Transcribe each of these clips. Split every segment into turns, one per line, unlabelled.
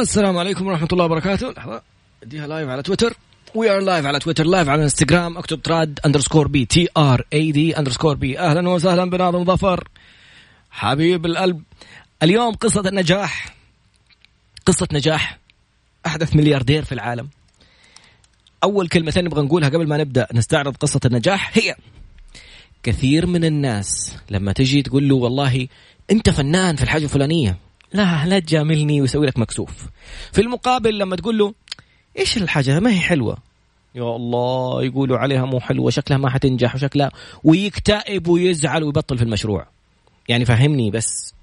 السلام عليكم ورحمة الله وبركاته. لحظة. أديها live على تويتر we are live على تويتر live على انستغرام أكتب تراد underscore B T R A D underscore B أهلا وسهلا بناظم ظفر. حبيب القلب. اليوم قصة النجاح. قصة نجاح. أحدث ملياردير في العالم. أول كلمتين نبغى نقولها قبل ما نبدأ. نستعرض قصة النجاح. هي كثير من الناس لما تجي تقول له والله أنت فنان في الحاجة الفلانية. لا لا تجاملني ويسوي لك مكسوف. في المقابل لما تقول له إيش الحاجة؟ ما هي حلوة. يا الله يقولوا عليها مو حلوة شكلها ما حتنجح وشكلها ويكتئب ويزعل ويبطل في المشروع. يعني فهمني بس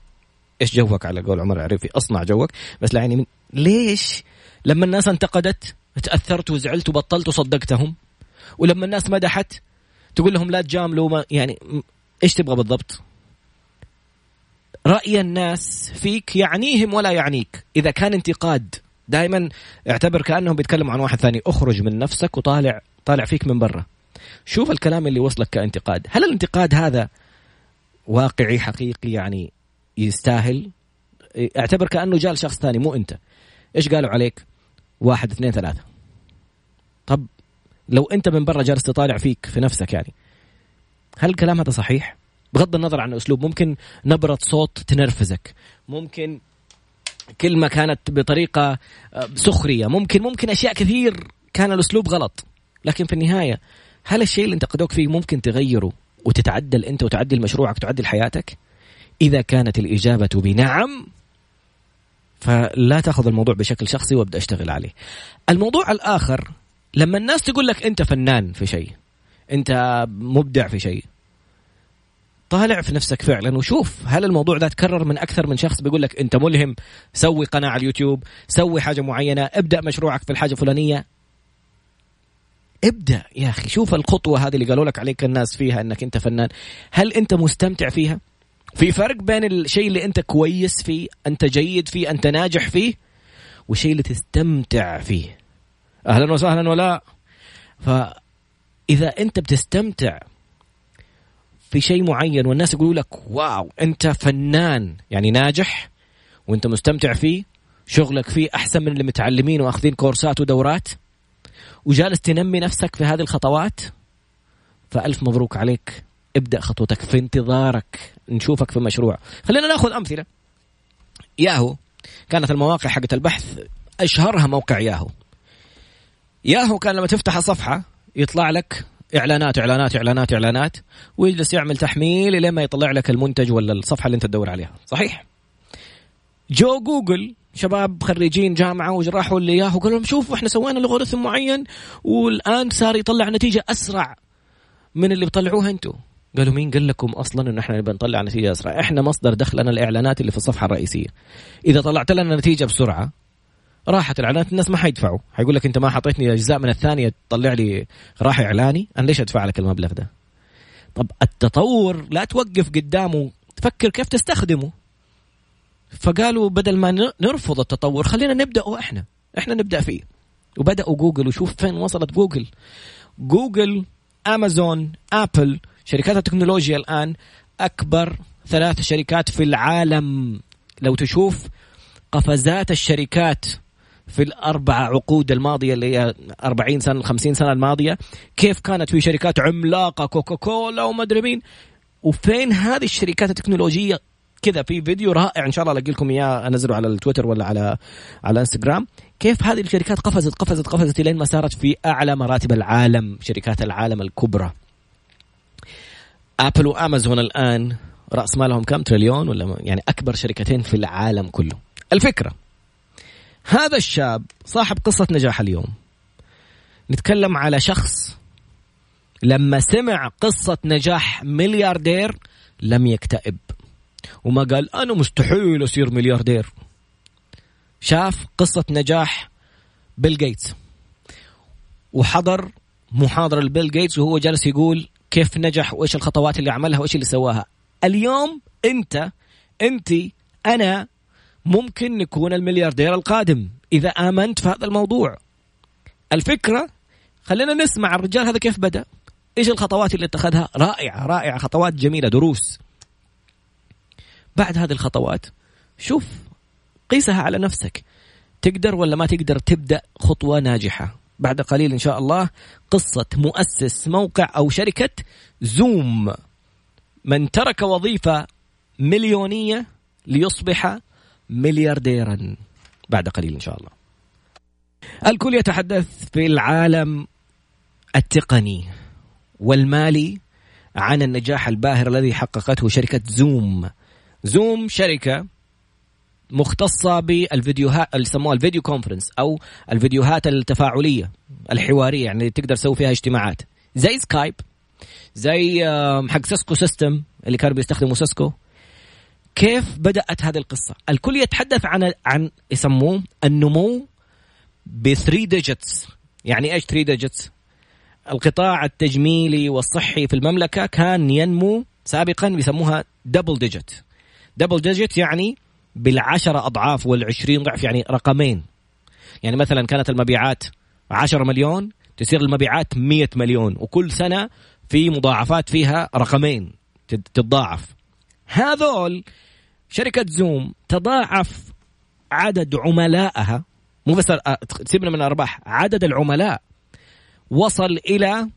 إيش جوك على قول عمر عرفي أصنع جوك. بس لا يعني من ليش؟ لما الناس انتقدت تأثرت وزعلت وبطلت وصدقتهم. ولما الناس مدحت تقول لهم لا تجاملوا يعني إيش تبغى بالضبط؟ رأي الناس فيك يعنيهم ولا يعنيك. إذا كان انتقاد دائما اعتبر كأنهم بيتكلموا عن واحد ثاني. اخرج من نفسك وطالع طالع فيك من برا. شوف الكلام اللي وصلك كانتقاد. هل الانتقاد هذا واقعي حقيقي يعني يستاهل؟ اعتبر كأنه جاء لشخص ثاني مو أنت. إيش قالوا عليك؟ واحد اثنين ثلاثة. طب لو أنت من برا جالس تطالع فيك في نفسك يعني هل الكلام هذا صحيح؟ بغض النظر عن الأسلوب ممكن نبرة صوت تنرفزك. ممكن كلمة كانت بطريقة آه، سخرية. ممكن ممكن أشياء كثير كان الأسلوب غلط. لكن في النهاية هل الشيء اللي انتقدوك فيه ممكن تغيره وتتعدل أنت وتعدل مشروعك وتعدل حياتك؟ إذا كانت الإجابة بنعم فلا تأخذ الموضوع بشكل شخصي وابدأ أشتغل عليه. الموضوع الآخر لما الناس تقول لك أنت فنان في شيء أنت مبدع في شيء طالع في نفسك فعلا. وشوف هل الموضوع ده تكرر من أكثر من شخص بيقول لك أنت ملهم سوي قناة على اليوتيوب سوي حاجة معينة ابدأ مشروعك في الحاجة الفلانية. ابدأ يا أخي شوف الخطوة هذه اللي قالوا لك عليك الناس فيها إنك أنت فنان. هل أنت مستمتع فيها؟ في فرق بين الشيء اللي أنت كويس فيه أنت جيد فيه أنت ناجح فيه والشيء اللي تستمتع فيه. أهلا وسهلا ولا؟ فإذا أنت بتستمتع في شيء معين والناس يقولوا لك واو أنت فنان يعني ناجح وأنت مستمتع فيه شغلك فيه أحسن من اللي متعلمين وأخذين كورسات ودورات وجالس تنمي نفسك في هذه الخطوات فألف مبروك عليك. ابدأ خطوتك في انتظارك نشوفك في مشروع. خلينا نأخذ أمثلة. ياهو كانت المواقع حقت البحث أشهرها موقع ياهو. ياهو كان لما تفتح الصفحه يطلع لك إعلانات إعلانات إعلانات إعلانات ويجلس يعمل تحميل لين ما يطلع لك المنتج ولا الصفحة اللي أنت تدور عليها. صحيح؟ جو جوجل شباب خريجين جامعة وراحوا اللي ياهو قالوا لهم شوفوا إحنا سوينا لوغاريتم معين والآن صار يطلع نتيجة أسرع من اللي بتطلعوها أنتم قالوا مين قال لكم أصلا ان إحنا نبي نطلع نتيجة أسرع؟ إحنا مصدر دخلنا الإعلانات اللي في الصفحة الرئيسية. إذا طلعت لنا نتيجة بسرعة راحت الاعلانات الناس ما حيدفعوا. حيقول لك أنت ما حطيتني أجزاء من الثانية تطلع لي راح إعلاني. أنا ليش أدفع لك المبلغ ده؟ طب التطور لا توقف قدامه. تفكر كيف تستخدمه. فقالوا بدل ما نرفض التطور خلينا نبداه إحنا. إحنا نبدأ فيه. وبدأوا جوجل. وشوف فين وصلت جوجل. جوجل أمازون أبل شركات التكنولوجيا الآن أكبر ثلاث شركات في العالم. لو تشوف قفزات الشركات في الأربع عقود الماضية اللي هي 40 سنة 50 سنة الماضية. كيف كانت في شركات عملاقة كوكاكولا وما أدري مين؟ وفين هذه الشركات التكنولوجية؟ كذا في فيديو رائع إن شاء الله ألاقي لكم إياه أنزله على التويتر ولا على على إنستغرام. كيف هذه الشركات قفزت قفزت قفزت لين ما صارت في أعلى مراتب العالم شركات العالم الكبرى. ابل وامازون الآن رأس مالهم كم؟ تريليون ولا يعني أكبر شركتين في العالم كله. الفكرة هذا الشاب صاحب قصة نجاح اليوم. نتكلم على شخص لما سمع قصة نجاح ملياردير لم يكتئب. وما قال أنا مستحيل أصير ملياردير. شاف قصة نجاح بيل جيتس. وحضر محاضرة لبيل جيتس وهو جالس يقول كيف نجح وإيش الخطوات اللي عملها وإيش اللي سواها. اليوم أنت انت أنا ممكن نكون الملياردير القادم. إذا آمنت في هذا الموضوع. الفكرة خلينا نسمع الرجال هذا كيف بدأ. إيش الخطوات اللي اتخذها؟ رائعة رائعة خطوات جميلة دروس. بعد هذه الخطوات شوف قيسها على نفسك. تقدر ولا ما تقدر تبدأ خطوة ناجحة؟ بعد قليل إن شاء الله قصة مؤسس موقع أو شركة زوم. من ترك وظيفة مليونية ليصبح مليارديرا بعد قليل إن شاء الله. الكل يتحدث في العالم التقني والمالي عن النجاح الباهر الذي حققته شركة زوم. زوم شركة مختصة بالفيديوهات اللي يسموها ال video conference أو الفيديوهات التفاعلية الحوارية يعني تقدر تسوي فيها اجتماعات. زي سكايب زي حق سيسكو system اللي كانوا بيستخدموا سيسكو. كيف بدأت هذه القصة؟ الكل يتحدث عن عن يسموه النمو ب 3 digits يعني إيش 3 digits القطاع التجميلي والصحي في المملكة كان ينمو سابقا بيسموها double digit double digit يعني بالعشرة أضعاف والعشرين ضعف يعني رقمين. يعني مثلا كانت المبيعات 10 مليون تصير المبيعات 100 مليون وكل سنة في مضاعفات فيها رقمين تتضاعف. هذول شركة Zoom تضاعف عدد عملائها مو بس سيبنا من الأرباح عدد العملاء وصل إلى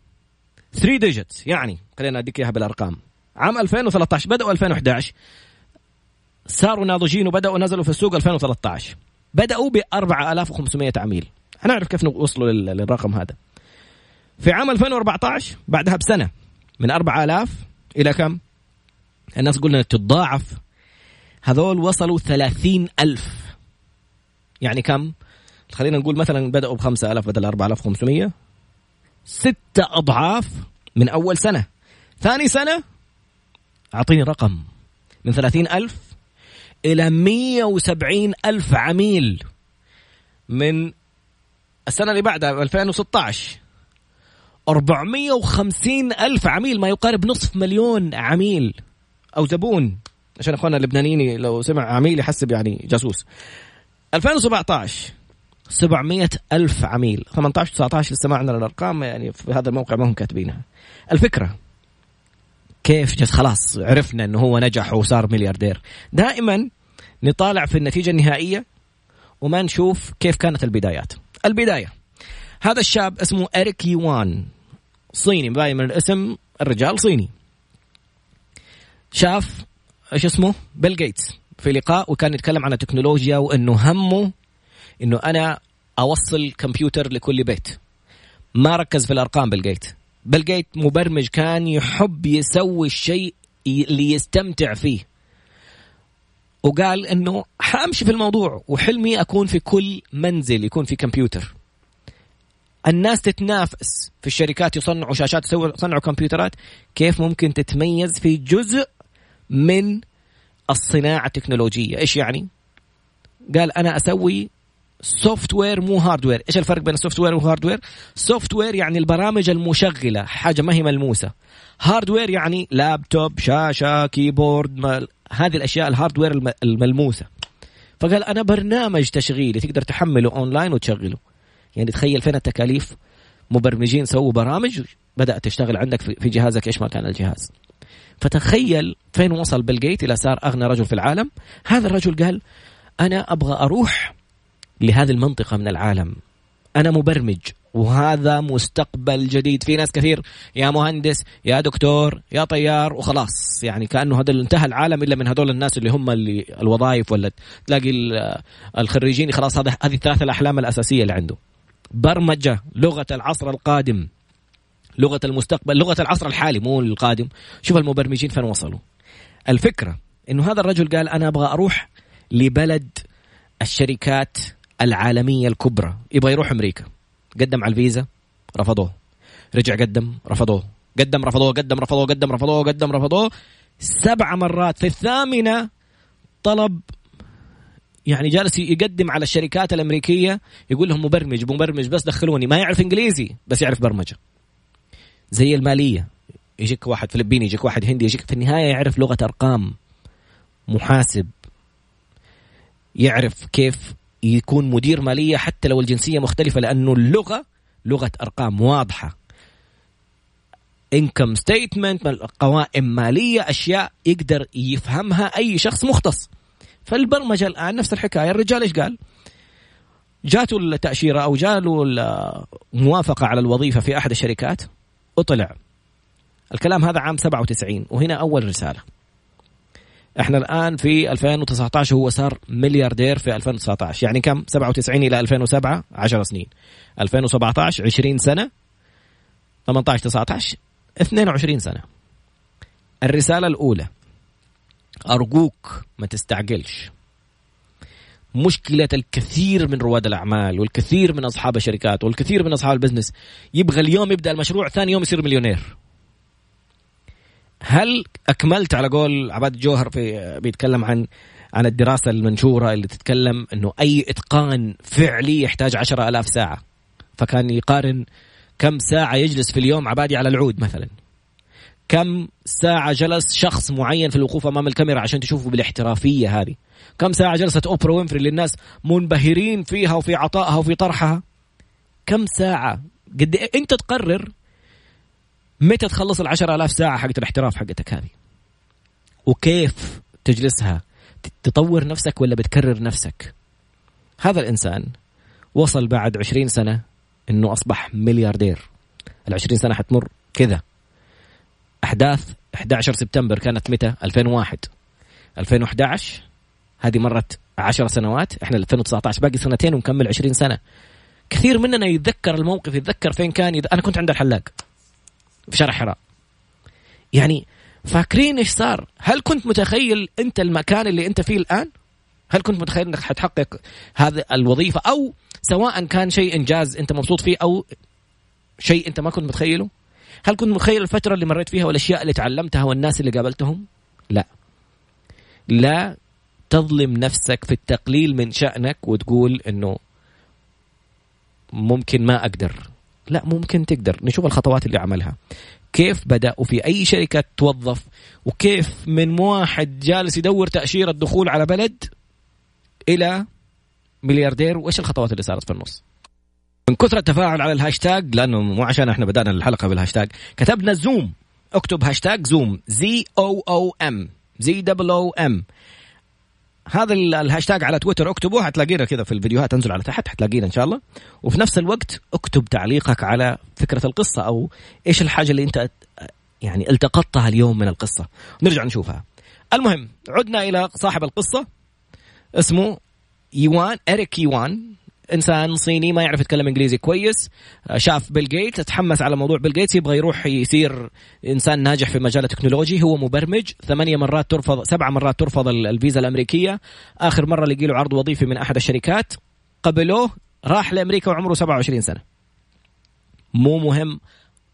3 digits يعني خلينا أديك إياها بالأرقام. عام 2013 بدأوا 2011 صاروا ناضجين وبدأوا نزلوا في السوق 2013 بدأوا ب 4500 عميل. هنعرف كيف وصلوا للرقم هذا. في عام 2014 بعدها بسنة من 4000 إلى كم؟ الناس قلنا تتضاعف هذول وصلوا 30000 يعني كم؟ خلينا نقول مثلا بدأوا ب 5000 بدل 4500 ستة أضعاف من أول سنة. ثاني سنة أعطيني رقم. من 30000 إلى 170 ألف عميل. من السنة اللي بعدها 2016 450 ألف عميل ما يقارب نصف مليون عميل. أو زبون عشان إخواننا اللبنانيين لو سمع عميل يحسب يعني جاسوس. 2017 700 ألف عميل. 18 19 لسه ما عندنا الأرقام يعني في هذا الموقع ما هم كاتبينها. الفكرة كيف جس خلاص عرفنا إنه هو نجح وصار ملياردير. دائما نطالع في النتيجة النهائية وما نشوف كيف كانت البدايات. البداية هذا الشاب اسمه إريك يوان صيني باين من الاسم الرجال صيني. شاف إيش اسمه؟ بيل جيتس في لقاء وكان يتكلم عن التكنولوجيا وإنه همه إنه أنا أوصل كمبيوتر لكل بيت. ما ركز في الأرقام بيل جيت بيل جيت مبرمج كان يحب يسوي الشيء اللي يستمتع فيه. وقال إنه حأمشي في الموضوع وحلمي أكون في كل منزل يكون في كمبيوتر. الناس تتنافس في الشركات يصنعوا شاشات يصنعوا كمبيوترات. كيف ممكن تتميز في جزء من الصناعة التكنولوجية. إيش يعني؟ قال أنا أسوي software مو hardware إيش الفرق بين ال software وال hardware software يعني البرامج المشغلة حاجة ما هي ملموسة. hardware يعني لابتوب شاشة keyboard هذه الأشياء ال hardware الملموسة. فقال أنا برنامج تشغيلي تقدر تحمله اونلاين وتشغله. يعني تخيل فين التكاليف؟ مبرمجين سووا برامج بدأت تشتغل عندك في جهازك إيش ما كان الجهاز؟ فتخيل فين وصل بيل جيت إلى صار أغنى رجل في العالم. هذا الرجل قال أنا أبغى أروح لهذه المنطقة من العالم. أنا مبرمج وهذا مستقبل جديد. في ناس كثير يا مهندس يا دكتور يا طيار وخلاص. يعني كأنه هذا انتهى العالم إلا من هذول الناس اللي هم اللي الوظائف ولا تلاقي الخريجين. خلاص هذه الثلاث الأحلام الأساسية اللي عنده. برمجة لغة العصر القادم. لغة المستقبل لغة العصر الحالي مو القادم. شوف المبرمجين فين وصلوا. الفكرة إنه هذا الرجل قال أنا أبغى أروح لبلد الشركات العالمية الكبرى. يبغى يروح أمريكا. قدم على الفيزا رفضوه. رجع قدم رفضوه. قدم رفضوه قدم رفضوه قدم رفضوه قدم رفضوه. سبع مرات في الثامنة طلب يعني جالس يقدم على الشركات الأمريكية يقول لهم مبرمج مبرمج بس دخلوني. ما يعرف إنجليزي بس يعرف برمجة. زي المالية. يجيك واحد فلبيني يجيك واحد هندي يجيك في النهاية يعرف لغة أرقام. محاسب. يعرف كيف يكون مدير مالية حتى لو الجنسية مختلفة لأنه اللغة لغة أرقام واضحة. انكم ستيتمنت قوائم مالية أشياء يقدر يفهمها أي شخص مختص. فالبرمجة الآن نفس الحكاية. الرجال إيش قال؟ جاته التأشيرة أو جاله الموافقة على الوظيفة في أحد الشركات. وطلع. الكلام هذا عام 97 وهنا أول رسالة. إحنا الآن في 2019 هو صار ملياردير في 2019 يعني كم؟ 97 إلى 2007 10 سنين. 2017 20 سنة 18 19 22 سنة. الرسالة الأولى. أرجوك ما تستعجلش. مشكلة الكثير من رواد الأعمال والكثير من أصحاب الشركات والكثير من أصحاب البزنس. يبغى اليوم يبدأ المشروع ثاني يوم يصير مليونير. هل أكملت على قول عبادي الجوهر في بيتكلم عن عن الدراسة المنشورة اللي تتكلم أنه أي إتقان فعلي يحتاج عشرة ألاف ساعة؟ فكان يقارن كم ساعة يجلس في اليوم عبادي على العود مثلا. كم ساعة جلس شخص معين في الوقوف أمام الكاميرا عشان تشوفه بالاحترافية هذه؟ كم ساعة جلست أوبرا وينفري اللي الناس منبهرين فيها وفي عطائها وفي طرحها؟ كم ساعة؟ قد إيه؟ أنت تقرر متى تخلص العشر ألاف ساعة حقت الاحتراف حقتك هذه؟ وكيف تجلسها؟ تطور نفسك ولا بتكرر نفسك؟ هذا الإنسان وصل بعد عشرين سنة أنه أصبح ملياردير. العشرين سنة حتمر كذا. أحداث 11 سبتمبر كانت متى؟ 2001 2011 هذه مرت 10 سنوات إحنا 2019 باقي سنتين ونكمل 20 سنة. كثير مننا يتذكر الموقف يتذكر فين كان يد... أنا كنت عند الحلاق في شارع حراء. يعني فاكرين إيش صار؟ هل كنت متخيل أنت المكان اللي أنت فيه الآن؟ هل كنت متخيل إنك حتحقق هذه الوظيفة؟ أو سواء كان شيء إنجاز أنت مبسوط فيه أو شيء أنت ما كنت متخيله؟ هل كنت متخيل الفترة اللي مريت فيها والأشياء اللي تعلمتها والناس اللي قابلتهم؟ لا. لا تظلم نفسك في التقليل من شأنك وتقول إنه ممكن ما أقدر. لا ممكن تقدر. نشوف الخطوات اللي عملها كيف بدأ وفي أي شركة توظف؟ وكيف من واحد جالس يدور تأشيرة دخول على بلد إلى ملياردير؟ وإيش الخطوات اللي صارت في النص؟ من كثر التفاعل على الهاشتاج لأنه مو عشان إحنا بدأنا الحلقة بالهاشتاج كتبنا Zoom اكتب هاشتاج Zoom Z O O M Z double O M هذا الهاشتاج على تويتر اكتبوه حتلاقينا كذا في الفيديوهات انزل على تحت حتلاقينا إن شاء الله. وفي نفس الوقت اكتب تعليقك على فكرة القصة أو إيش الحاجة اللي أنت يعني التقطتها اليوم من القصة. نرجع نشوفها. المهم عدنا إلى صاحب القصة اسمه يوان إريك يوان. إنسان صيني ما يعرف يتكلم إنجليزي كويس شاف بيل جيتس تحمس على موضوع بيل جيتس يبغى يروح يصير إنسان ناجح في مجال التكنولوجي. هو مبرمج ثمانية مرات ترفض سبع مرات ترفض الفيزا الأمريكية. آخر مرة لقي له عرض وظيفي من أحد الشركات قبلوه راح لأمريكا وعمره 27 سنة. مو مهم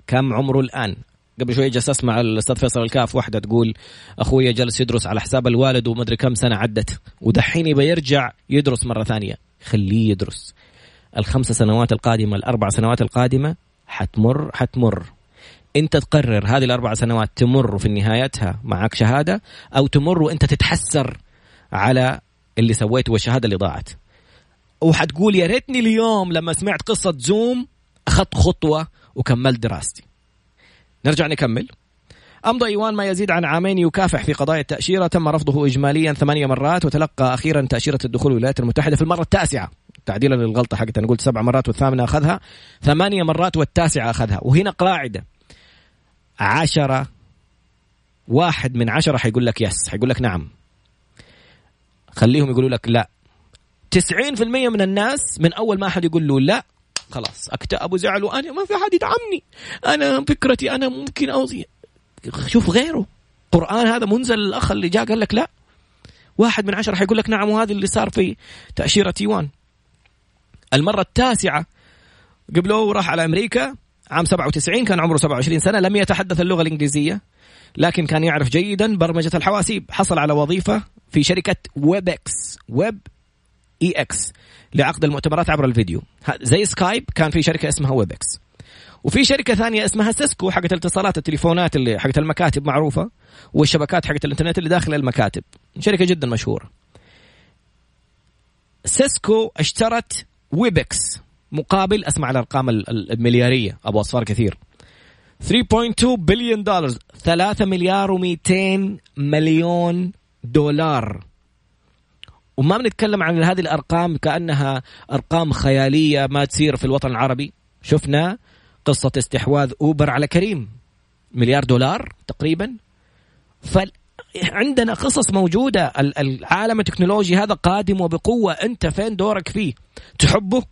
كم عمره الآن. قبل شوي جلست مع الأستاذ فيصل الكاف واحدة تقول اخويا جلس يدرس على حساب الوالد ومدري كم سنة عدت ودحين يبى يرجع يدرس مرة ثانية. خليه يدرس. الخمس سنوات القادمة الأربع سنوات القادمة حتمر حتمر. أنت تقرر هذه الأربع سنوات تمر في نهايتها معك شهادة أو تمر وأنت تتحسر على اللي سويته والشهادة اللي ضاعت. وحتقول يا ريتني اليوم لما سمعت قصة زوم أخذت خطوة وكملت دراستي. نرجع نكمل. أمضى إيوان ما يزيد عن عامين يكافح في قضايا التأشيرة. تم رفضه إجماليا ثمانية مرات وتلقى أخيرا تأشيرة الدخول الولايات المتحدة في المرة التاسعة. تعديلا للغلطة حقت أنا قلت سبع مرات والثامنة أخذها. ثمانية مرات والتاسعة أخذها. وهنا قاعدة. عشرة واحد من عشرة حيقول لك يس. حيقول لك نعم. خليهم يقولوا لك لا. 90% من الناس من أول ما أحد يقول له لا خلاص. اكتئب وزعل وأنا ما في أحد يدعمني. أنا فكرتي أنا ممكن أوصي. شوف غيره. قرآن هذا منزل الأخ اللي جاء قال لك لا. واحد من عشرة حيقول لك نعم وهذا اللي صار في تأشيرة يوان المرة التاسعة قبلوه وراح على أمريكا عام 97 كان عمره 27 سنة لم يتحدث اللغة الإنجليزية لكن كان يعرف جيدا برمجة الحواسيب. حصل على وظيفة في شركة Webex Web E X لعقد المؤتمرات عبر الفيديو. زي Skype كان في شركة اسمها Webex. وفي شركة ثانية اسمها Cisco حقت الاتصالات التليفونات اللي حقت المكاتب معروفة والشبكات حقت الإنترنت اللي داخل المكاتب. شركة جدا مشهورة. Cisco اشترت Webex مقابل أسمع الأرقام المليارية أبو أصفار كثير. 3.2 بليون دولار 3 مليار و200 مليون دولار. وما بنتكلم عن هذه الأرقام كأنها أرقام خيالية ما تصير في الوطن العربي. شفنا قصة استحواذ أوبر على كريم. مليار دولار تقريبا. فعندنا قصص موجودة. العالم التكنولوجي هذا قادم وبقوة. أنت فين دورك فيه؟ تحبه؟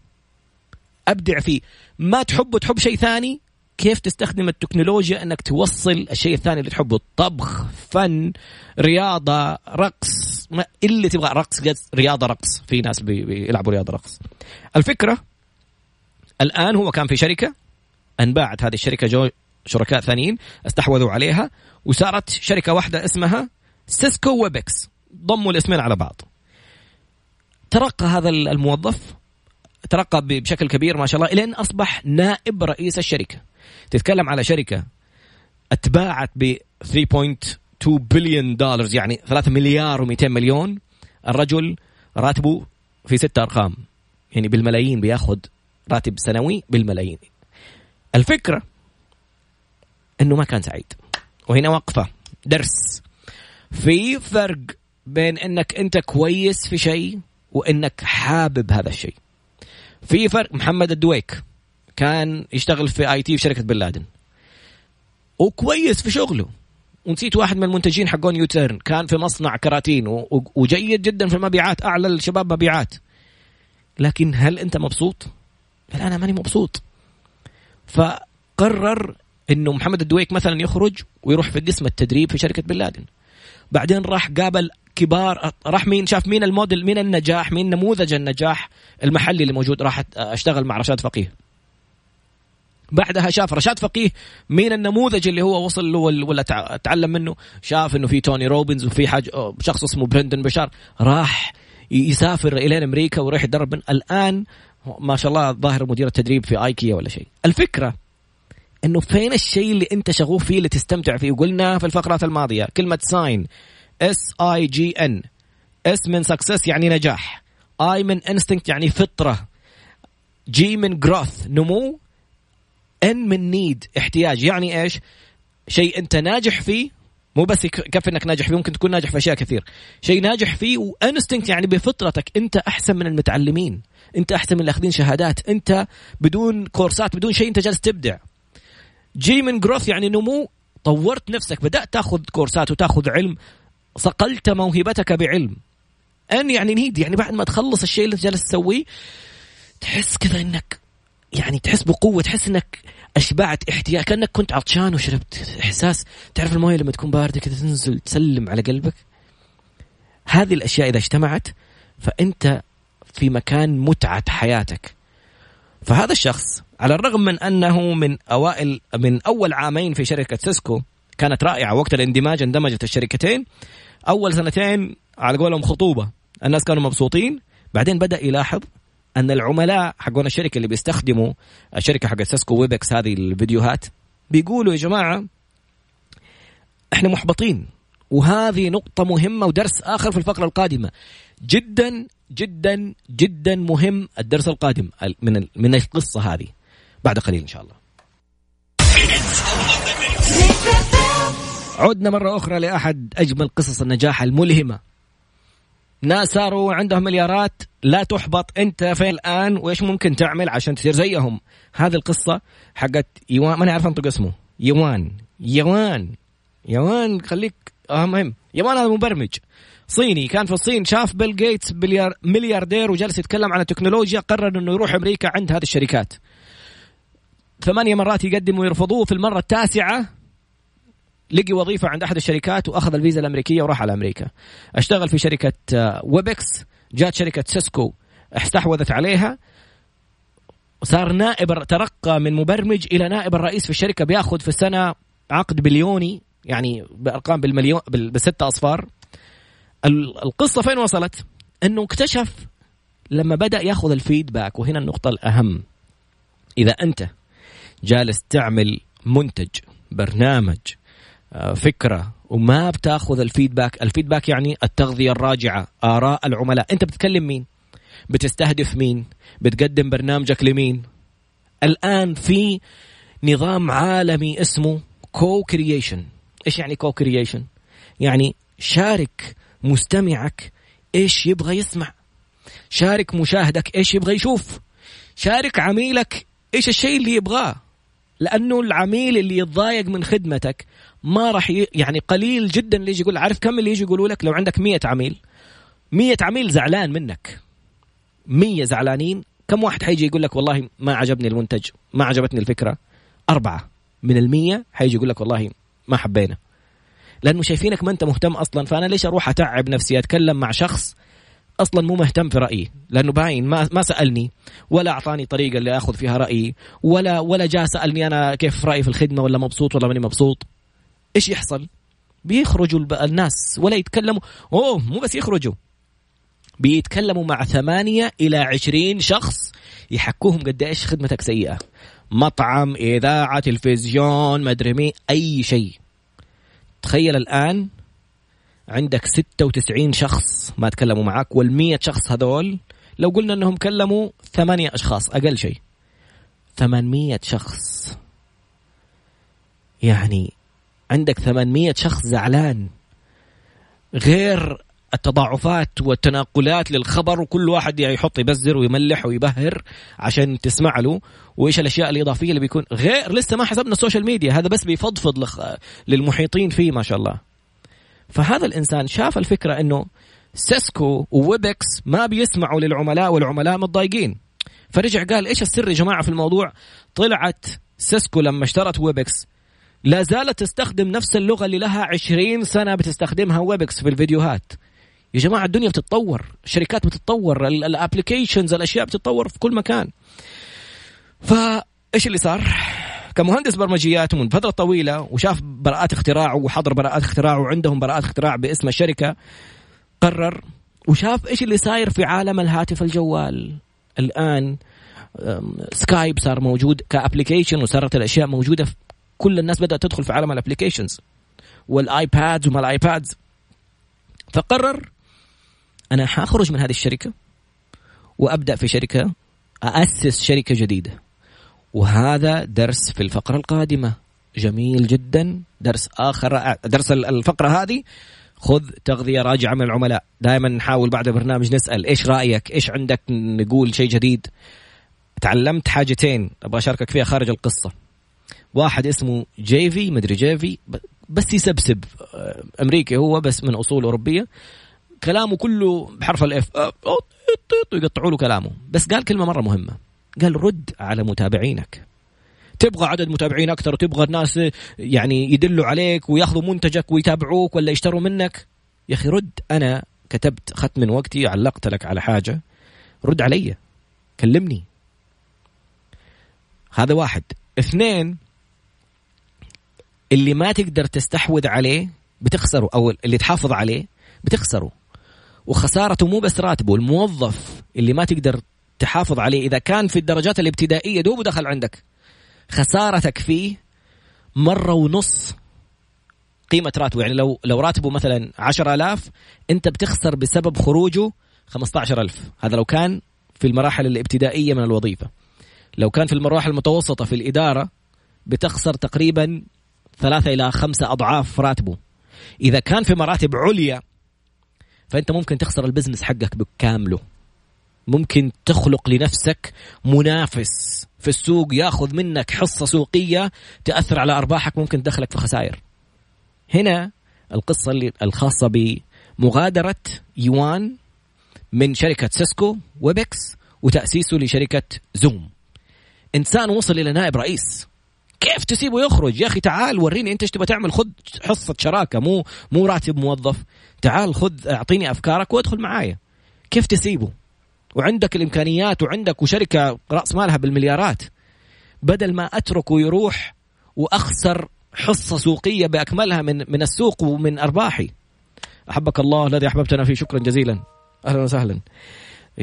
أبدع فيه. ما تحبه تحب شيء ثاني؟ كيف تستخدم التكنولوجيا أنك توصل الشيء الثاني اللي تحبه؟ طبخ فن رياضة رقص ما اللي تبغى؟ رقص رياضة رقص. في ناس بيلعبوا رياضة رقص. الفكرة الآن هو كان في شركة. أنباعت هذه الشركة جو شركاء ثانيين استحوذوا عليها وصارت شركة واحدة اسمها Cisco Webex. ضموا الاسمين على بعض. ترقى هذا الموظف ترقى بشكل كبير ما شاء الله الين أصبح نائب رئيس الشركة. تتكلم على شركة أتباعت ب 3.2 بليون دولار يعني 3 مليار و200 مليون. الرجل راتبه في ستة أرقام يعني بالملايين بياخذ راتب سنوي بالملايين. الفكرة إنه ما كان سعيد. وهنا وقفة. درس. في فرق بين إنك أنت كويس في شيء وإنك حابب هذا الشيء. في فرق. محمد الدويك كان يشتغل في آي تي في شركة بن لادن. وكويس في شغله. ونسيت واحد من المنتجين حقون UTURN. كان في مصنع كراتين وجيد جدا في المبيعات. أعلى الشباب مبيعات. لكن هل أنت مبسوط؟ لا أنا ماني مبسوط. فقرر إنه محمد الدويك مثلا يخرج ويروح في قسم التدريب في شركة بن لادن. بعدين راح قابل كبار راح مين؟ شاف مين الموديل مين النجاح مين نموذج النجاح المحلي اللي موجود؟ راح أشتغل مع رشاد فقيه. بعدها شاف رشاد فقيه مين النموذج اللي هو وصل له ولا تعلم منه؟ شاف إنه في توني روبنز وفي حاج شخص اسمه برندن برشارد. راح يسافر إلى أمريكا ويروح يدرب الآن ما شاء الله ظاهر مدير التدريب في آيكيا ولا شيء. الفكرة إنه فين الشيء اللي أنت شغوف فيه اللي تستمتع فيه؟ وقلنا في الفقرات الماضية كلمة sign S I G N S من success يعني نجاح. I من instinct يعني فطرة. G من growth نمو. N من need احتياج. يعني إيش؟ شيء أنت ناجح فيه مو بس يكفي إنك ناجح فيه ممكن تكون ناجح في أشياء كثير. شيء ناجح فيه و instinct يعني بفطرتك أنت أحسن من المتعلمين. انت احسن من الاخذين شهادات. انت بدون كورسات بدون شيء انت جالس تبدع. G من growth يعني نمو طورت نفسك بدأت تاخذ كورسات وتاخذ علم صقلت موهبتك بعلم. N يعني need يعني بعد ما تخلص الشيء اللي جالس تسويه تحس كذا إنك يعني تحس بقوة تحس إنك أشبعت احتياج كأنك كنت عطشان وشربت إحساس. تعرف الموية لما تكون باردة كذا تنزل تسلم على قلبك؟ هذه الأشياء إذا اجتمعت فأنت في مكان متعة حياتك. فهذا الشخص على الرغم من أنه من أوائل من أول عامين في شركة Cisco كانت رائعة وقت الاندماج اندمجت الشركتين أول سنتين على قولهم خطوبة الناس كانوا مبسوطين بعدين بدأ يلاحظ أن العملاء حقون الشركة اللي بيستخدموا الشركة حق Cisco Webex هذه الفيديوهات بيقولوا يا جماعة إحنا محبطين وهذه نقطة مهمة ودرس آخر في الفقرة القادمة. جدا جدا جدا مهم الدرس القادم من من القصة هذه. بعد قليل إن شاء الله. عدنا مرة أخرى لأحد أجمل قصص النجاح الملهمة. ناس صاروا عندهم مليارات لا تحبط أنت فين الآن؟ وإيش ممكن تعمل عشان تصير زيهم؟ هذه القصة حقت يوان ماني عارف أنطق اسمه. يوان. يوان. يوان خليك آه مهم. يوان هذا مبرمج. صيني. كان في الصين شاف بيل جيتس ملياردير وجلس يتكلم عن التكنولوجيا قرر إنه يروح أمريكا عند هذه الشركات. ثمانية مرات يقدم ويرفضوه في المرة التاسعة لقي وظيفة عند أحد الشركات وأخذ الفيزا الأمريكية وراح على أمريكا. اشتغل في شركة Webex. آه، جات شركة Cisco استحوذت عليها. صار نائب ترقى من مبرمج إلى نائب الرئيس في الشركة. بياخذ في السنة عقد مليوني يعني بأرقام بالمليون بستة أصفار. القصة فين وصلت؟ أنه اكتشف لما بدأ ياخذ ال feedback وهنا النقطة الأهم. إذا أنت جالس تعمل منتج برنامج آه، فكرة وما بتاخذ ال feedback ال feedback يعني التغذية الراجعة آراء العملاء. أنت بتكلم مين؟ بتستهدف مين؟ بتقدم برنامجك لمين؟ الآن في نظام عالمي اسمه co-creation إيش يعني co-creation يعني شارك مستمعك إيش يبغى يسمع. شارك مشاهدك إيش يبغى يشوف. شارك عميلك إيش الشيء اللي يبغاه. لأنه العميل اللي يتضايق من خدمتك ما راح ي... يعني قليل جدا اللي يجي يقول عارف كم اللي يجي يقولوا لك؟ لو عندك مية عميل. مية عميل زعلان منك. مية زعلانين. كم واحد حيجي يقول لك والله ما عجبني المنتج ما عجبتني الفكرة. أربعة. من المية حيجي يقول لك والله ما حبينا. لأنه شايفينك ما أنت مهتم أصلا. فأنا ليش أروح أتعب نفسي أتكلم مع شخص أصلا مو مهتم في رأيي؟ لأنه باين ما ما سألني ولا أعطاني طريقة اللي اخذ فيها رأيي ولا ولا جاء سألني أنا كيف رأيي في الخدمة ولا مبسوط ولا ماني مبسوط. إيش يحصل؟ بيخرجوا الناس ولا يتكلموا. أوه مو بس يخرجوا. بيتكلموا مع ثمانية إلى عشرين شخص يحكوهم قد إيش خدمتك سيئة. مطعم إذاعة تلفزيون مدري مين أي شيء. تخيل الآن عندك 96 شخص ما تكلموا معك وال100 شخص هذول لو قلنا إنهم كلموا ثمانية أشخاص أقل شيء. 800 شخص. يعني عندك 800 شخص زعلان. غير التضاعفات والتناقلات للخبر وكل واحد يحط يبزر ويملح ويبهر عشان تسمع له وإيش الأشياء الإضافية اللي بيكون غير لسه ما حسبنا ال social media هذا بس بيفضفض للمحيطين فيه ما شاء الله. فهذا الإنسان شاف الفكرة إنه Cisco و Webex ما بيسمعوا للعملاء والعملاء متضايقين. فرجع قال إيش السر يا جماعة في الموضوع؟ طلعت Cisco لما اشترت Webex. لا زالت تستخدم نفس اللغة اللي لها عشرين سنة بتستخدمها Webex في الفيديوهات. يا جماعة الدنيا بتتطور الشركات بتتطور ال applications الأشياء بتتطور في كل مكان. فايش اللي صار؟ كمهندس برمجيات من فترة طويلة وشاف براءات اختراع وحضر براءات اختراع وعندهم براءات اختراع باسم الشركة قرر وشاف إيش اللي صاير في عالم الهاتف الجوال. الآن Skype صار موجود ك application وصارت الأشياء موجودة في كل الناس بدأت تدخل في عالم ال applications وال iPads وما ال iPads. فقرر أنا حأخرج من هذه الشركة وأبدأ في شركة اسس شركة جديدة. وهذا درس في الفقرة القادمة. جميل جدا. درس آخر درس الفقرة هذه. خذ تغذية راجعة من العملاء. دائما نحاول بعد البرنامج نسأل إيش رأيك؟ إيش عندك؟ نقول شيء جديد. تعلمت حاجتين. أبغى أشاركك فيها خارج القصة. واحد اسمه جاري في مدري جاري في بس يسبسب آه، أمريكي هو بس من أصول أوروبية. كلامه كله بحرف ال F يقطعوا له كلامه. بس قال كلمة مرة مهمة. قال رد على متابعينك. تبغى عدد متابعين أكثر وتبغى الناس يعني يدلوا عليك وياخذوا منتجك ويتابعوك ولا يشتروا منك. يا أخي رد. أنا كتبت اخذت من وقتي علقت لك على حاجة. رد علي. كلمني. هذا واحد. اثنين اللي ما تقدر تستحوذ عليه بتخسره أو اللي تحافظ عليه بتخسره. وخسارته مو بس راتبه الموظف اللي ما تقدر تحافظ عليه. إذا كان في الدرجات الابتدائية دوب دخل عندك. خسارتك فيه مرة ونص قيمة راتبه يعني لو لو راتبه مثلا 10000 أنت بتخسر بسبب خروجه 15000 هذا لو كان في المراحل الابتدائية من الوظيفة. لو كان في المراحل المتوسطة في الإدارة بتخسر تقريبا ثلاثة إلى خمسة أضعاف راتبه إذا كان في مراتب عليا فأنت ممكن تخسر البزنس حقك بكامله ممكن تخلق لنفسك منافس في السوق ياخذ منك حصة سوقية تأثر على أرباحك ممكن تدخلك في خسائر. هنا القصة اللي الخاصة بمغادرة يوان من شركة Cisco Webex وتأسيسه لشركة Zoom. إنسان وصل إلى نائب رئيس كيف تسيبه يخرج؟ يا أخي تعال وريني أنت إيش تبغى تعمل. خذ حصة شراكة مو مو راتب موظف. تعال خذ أعطيني أفكارك وادخل معايا. كيف تسيبه؟ وعندك الإمكانيات وعندك وشركة رأس مالها بالمليارات. بدل ما أتركه يروح وأخسر حصة سوقية بأكملها من من السوق ومن أرباحي. أحبك الله الذي أحببتنا فيه. شكرا جزيلا. أهلا وسهلا.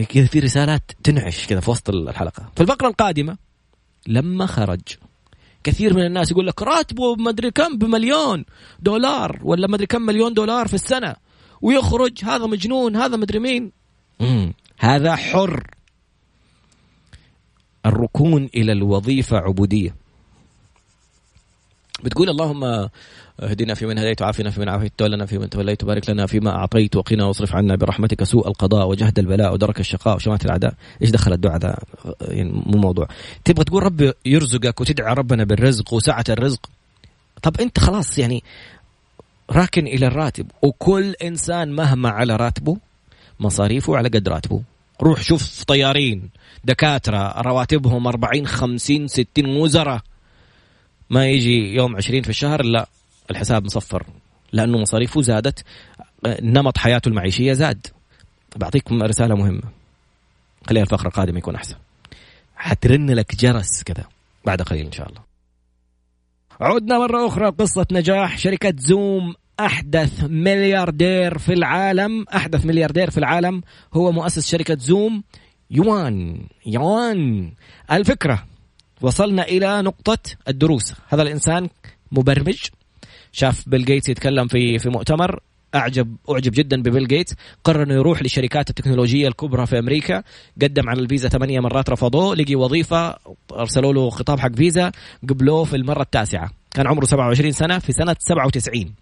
كذا في رسالات تنعش كذا في وسط الحلقة. في الفقرة القادمة لما خرج كثير من الناس يقول لك راتبه مدري كم بمليون دولار ولا مدري كم مليون دولار في السنة. ويخرج هذا مجنون هذا مدري مين. هذا حر. الركون إلى الوظيفة عبودية. بتقول اللهم اهدنا فيمن هديت وعافنا فيمن عافيت تولنا فيمن توليت وبارك لنا فيما أعطيت وقنا واصرف عنا برحمتك سوء القضاء وجهد البلاء ودرك الشقاء وشماتة الأعداء، إيش دخل الدعاء ذا؟ يعني مو موضوع. تبغى تقول ربي يرزقك وتدعي ربنا بالرزق وسعة الرزق. طب أنت خلاص يعني راكن إلى الراتب وكل إنسان مهما على راتبه مصاريفه على قد راتبه. روح شوف طيارين دكاترة رواتبهم 40 50 60 وزراء ما يجي يوم 20 في الشهر لا الحساب مصفر لأنه مصاريفه زادت نمط حياته المعيشية زاد. بعطيكم رسالة مهمة. خليها الفقره القادمه يكون أحسن. حترن لك جرس كذا بعد قليل إن شاء الله. عدنا مرة أخرى قصة نجاح. شركة زوم أحدث ملياردير في العالم أحدث ملياردير في العالم هو مؤسس شركة Zoom. يوان يوان. الفكرة وصلنا إلى نقطة الدروس. هذا الإنسان مبرمج. شاف بيل جيتس يتكلم في في مؤتمر. اعجب أعجب جدا ببيل جيتس. قرر إنه يروح لشركات التكنولوجية الكبرى في أمريكا. قدم على الفيزا ثمانية مرات رفضوه. لقي وظيفة أرسلوا له خطاب حق فيزا قبلوه في المرة التاسعة. كان عمره 27 سنة في سنة 97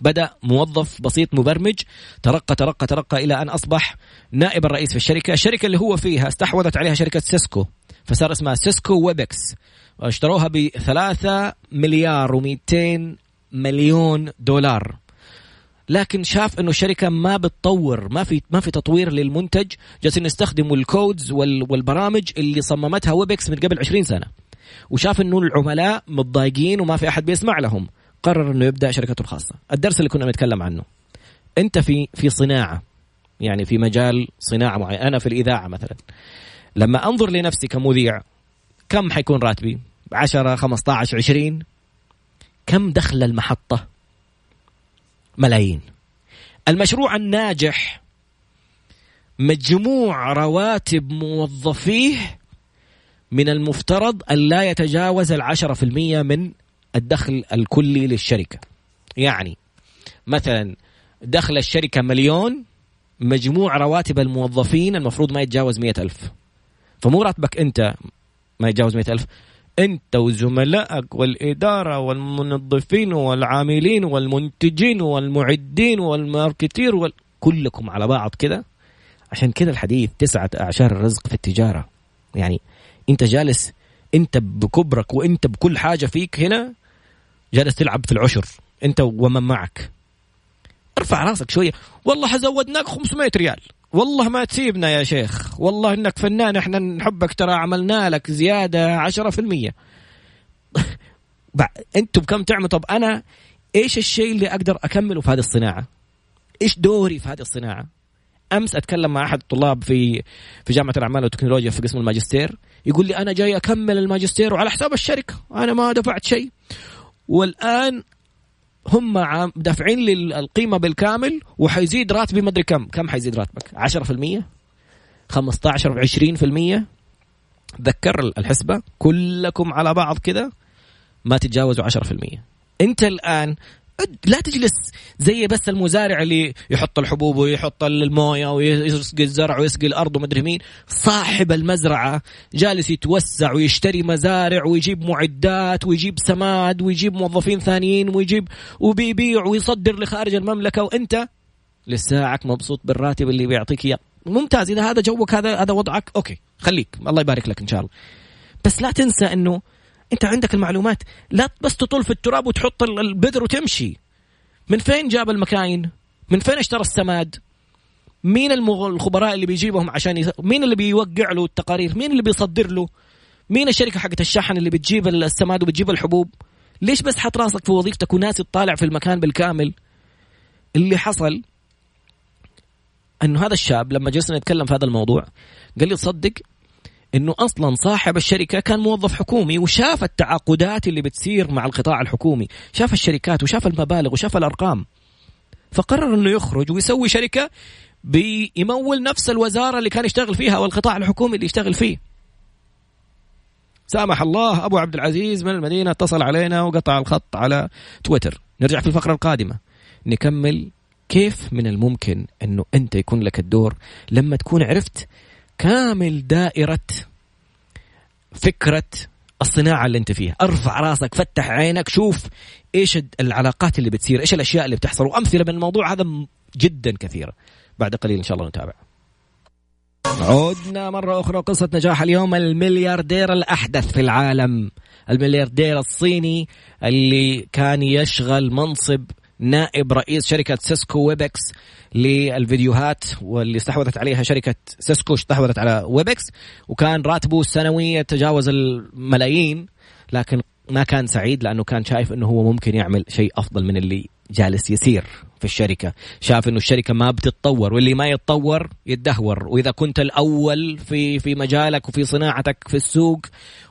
بدأ موظف بسيط مبرمج. ترقى ترقى ترقى إلى أن أصبح نائب الرئيس في الشركة. الشركة اللي هو فيها استحوذت عليها شركة سيسكو. فصار اسمها سيسكو ويبكس. واشتروها ب 3 مليار و200 مليون دولار. لكن شاف إنه الشركة ما بتطور ما في ما في تطوير للمنتج. جالسين يستخدموا ال codes والبرامج اللي صممتها ويبكس من قبل 20 سنة. وشاف إنه العملاء متضايقين وما في أحد بيسمع لهم. قرر إنه يبدأ شركته الخاصة. الدرس اللي كنا نتكلم عنه. أنت في في صناعة يعني في مجال صناعة معينة. أنا في الإذاعة مثلا. لما أنظر لنفسي كمذيع كم حيكون راتبي؟ 10 15 20 كم دخل المحطة؟ ملايين. المشروع الناجح مجموع رواتب موظفيه من المفترض أن لا يتجاوز العشرة في المية من الدخل الكلي للشركة. يعني مثلا دخل الشركة مليون مجموع رواتب الموظفين المفروض ما يتجاوز مئة ألف. فمو راتبك أنت ما يتجاوز مئة ألف أنت وزملائك والإدارة والمنظفين والعاملين والمنتجين والمعدين والماركتير وال... كلكم على بعض كذا عشان كذا الحديث تسعة أعشار الرزق في التجارة. يعني أنت جالس أنت بكبرك وأنت بكل حاجة فيك هنا جالس تلعب في العشر أنت ومن معك. ارفع راسك شوية. والله حزودناك 500 ريال. والله ما تسيبنا يا شيخ. والله إنك فنان إحنا نحبك ترى عملنا لك في المية. أنتم بكم تعملوا؟ طب أنا إيش الشيء اللي أقدر أكمله في هذه الصناعة؟ إيش دوري في هذه الصناعة؟ أمس أتكلم مع أحد الطلاب في في جامعة الأعمال والتكنولوجيا في قسم الماجستير. يقول لي أنا جاي أكمل الماجستير وعلى حساب الشركة. أنا ما دفعت شيء. والآن هم دافعين لي القيمه بالكامل وحيزيد راتبي مدري كم. كم حيزيد راتبك؟ 10% 15 20% ذكر الحسبة. كلكم على بعض كذا ما تتجاوزوا 10% أنت الآن لا تجلس زي بس المزارع اللي يحط الحبوب ويحط الموية ويسقي الزرع ويسقي الأرض ومدري مين. صاحب المزرعة جالس يتوسع ويشتري مزارع ويجيب معدات ويجيب سماد ويجيب موظفين ثانيين ويجيب وبيبيع ويصدر لخارج المملكة. وأنت لساعك مبسوط بالراتب اللي بيعطيك إياه. ممتاز. إذا هذا جوك هذا هذا وضعك أوكي خليك. الله يبارك لك إن شاء الله. بس لا تنسى إنه انت عندك المعلومات. لا بس تطول في التراب وتحط البذر وتمشي. من فين جاب المكاين؟ من فين اشترى السماد؟ مين الخبراء اللي بيجيبهم عشان يس... مين اللي بيوقع له التقارير؟ مين اللي بيصدر له؟ مين الشركة حقت الشحن اللي بتجيب السماد وبتجيب الحبوب؟ ليش بس حط راسك في وظيفتك وناسي تطالع في المكان بالكامل؟ اللي حصل انه هذا الشاب لما جلسنا نتكلم في هذا الموضوع قال لي تصدق إنه أصلا صاحب الشركة كان موظف حكومي وشاف التعاقدات اللي بتصير مع القطاع الحكومي، شاف الشركات وشاف المبالغ وشاف الأرقام. فقرر إنه يخرج ويسوي شركة بيمول نفس الوزارة اللي كان يشتغل فيها أو القطاع الحكومي اللي يشتغل فيه. سامح الله أبو عبد العزيز من المدينة اتصل علينا وقطع الخط على تويتر، نرجع في الفقرة القادمة نكمل كيف من الممكن إنه أنت يكون لك الدور لما تكون عرفت كامل دائرة فكرة الصناعة اللي انت فيها. ارفع راسك فتح عينك شوف إيش العلاقات اللي بتصير إيش الاشياء اللي بتحصل. وامثلة من الموضوع هذا جدا كثيرة. بعد قليل إن شاء الله نتابع. عدنا مرة أخرى قصة نجاح اليوم الملياردير الأحدث في العالم. الملياردير الصيني اللي كان يشغل منصب نائب رئيس شركة سيسكو ويبكس للفيديوهات واللي استحوذت عليها شركة سيسكو استحوذت على ويبكس وكان راتبه السنوي يتجاوز الملايين لكن ما كان سعيد لأنه كان شايف أنه هو ممكن يعمل شيء أفضل من اللي جالس يسير في الشركة. شاف إنه الشركة ما بتتطور واللي ما يتطور يتدهور. وإذا كنت الأول في في مجالك وفي صناعتك في السوق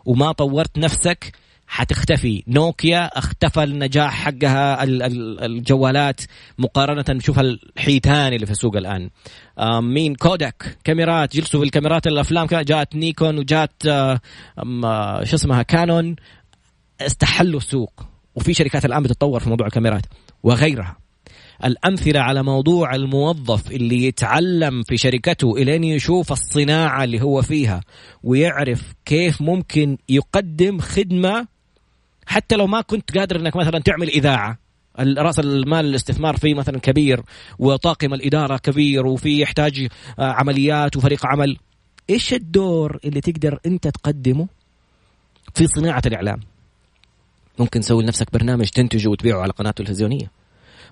وما طورت نفسك حتختفي. نوكيا اختفى النجاح حقها الجوالات مقارنة شوف الحيتان اللي في السوق الآن. مين؟ كوداك. كاميرات. جلسوا في الكاميرات الأفلام. جاءت نيكون وجات شو اسمها؟ كانون. استحلوا السوق. وفي شركات الآن بتتطور في موضوع الكاميرات وغيرها. الأمثلة على موضوع الموظف اللي يتعلم في شركته إلين يشوف الصناعة اللي هو فيها ويعرف كيف ممكن يقدم خدمة حتى لو ما كنت قادر إنك مثلا تعمل إذاعة رأس المال الاستثمار فيه مثلا كبير وطاقم الإدارة كبير وفي يحتاج آه، عمليات وفريق عمل إيش الدور اللي تقدر أنت تقدمه في صناعة الإعلام؟ ممكن تسوي لنفسك برنامج تنتجه وتبيعه على قناة تلفزيونية.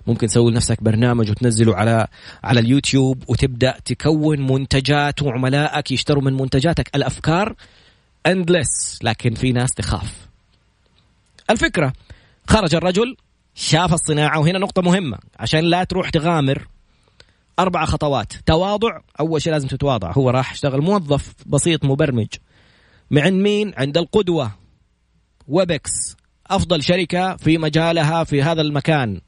ممكن تسوي لنفسك برنامج وتنزله على على اليوتيوب وتبدأ تكون منتجات وعملائك يشتروا من منتجاتك. الأفكار اندلس لكن في ناس تخاف. الفكرة. خرج الرجل شاف الصناعة وهنا نقطة مهمة. عشان لا تروح تغامر أربع خطوات. تواضع أول شيء لازم تتواضع. هو راح اشتغل موظف بسيط مبرمج. عند مين؟ عند القدوة. ويبكس. أفضل شركة في مجالها في هذا المكان.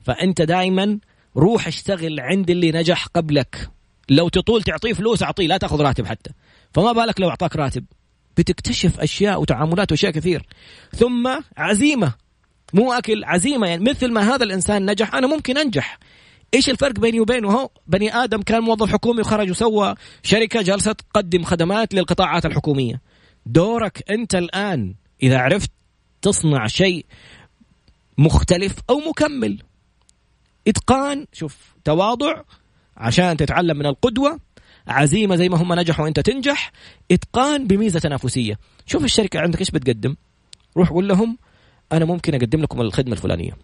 فأنت دائما روح اشتغل عند اللي نجح قبلك. لو تطول تعطيه فلوس أعطيه. لا تأخذ راتب حتى. فما بالك لو أعطاك راتب. بتكتشف أشياء وتعاملات وأشياء كثير. ثم عزيمة. مو أكل عزيمة. يعني مثل ما هذا الإنسان نجح أنا ممكن أنجح. إيش الفرق بيني وبينه؟ هو بني آدم كان موظف حكومي وخرج وسوى شركة جالسه تقدم خدمات للقطاعات الحكومية. دورك أنت الآن إذا عرفت تصنع شيء مختلف أو مكمل. إتقان شوف تواضع عشان تتعلم من القدوة. عزيمة زي ما هم نجحوا انت تنجح إتقان بميزة تنافسية. شوف الشركة عندك إيش بتقدم؟ روح قول لهم أنا ممكن أقدم لكم الخدمة الفلانية.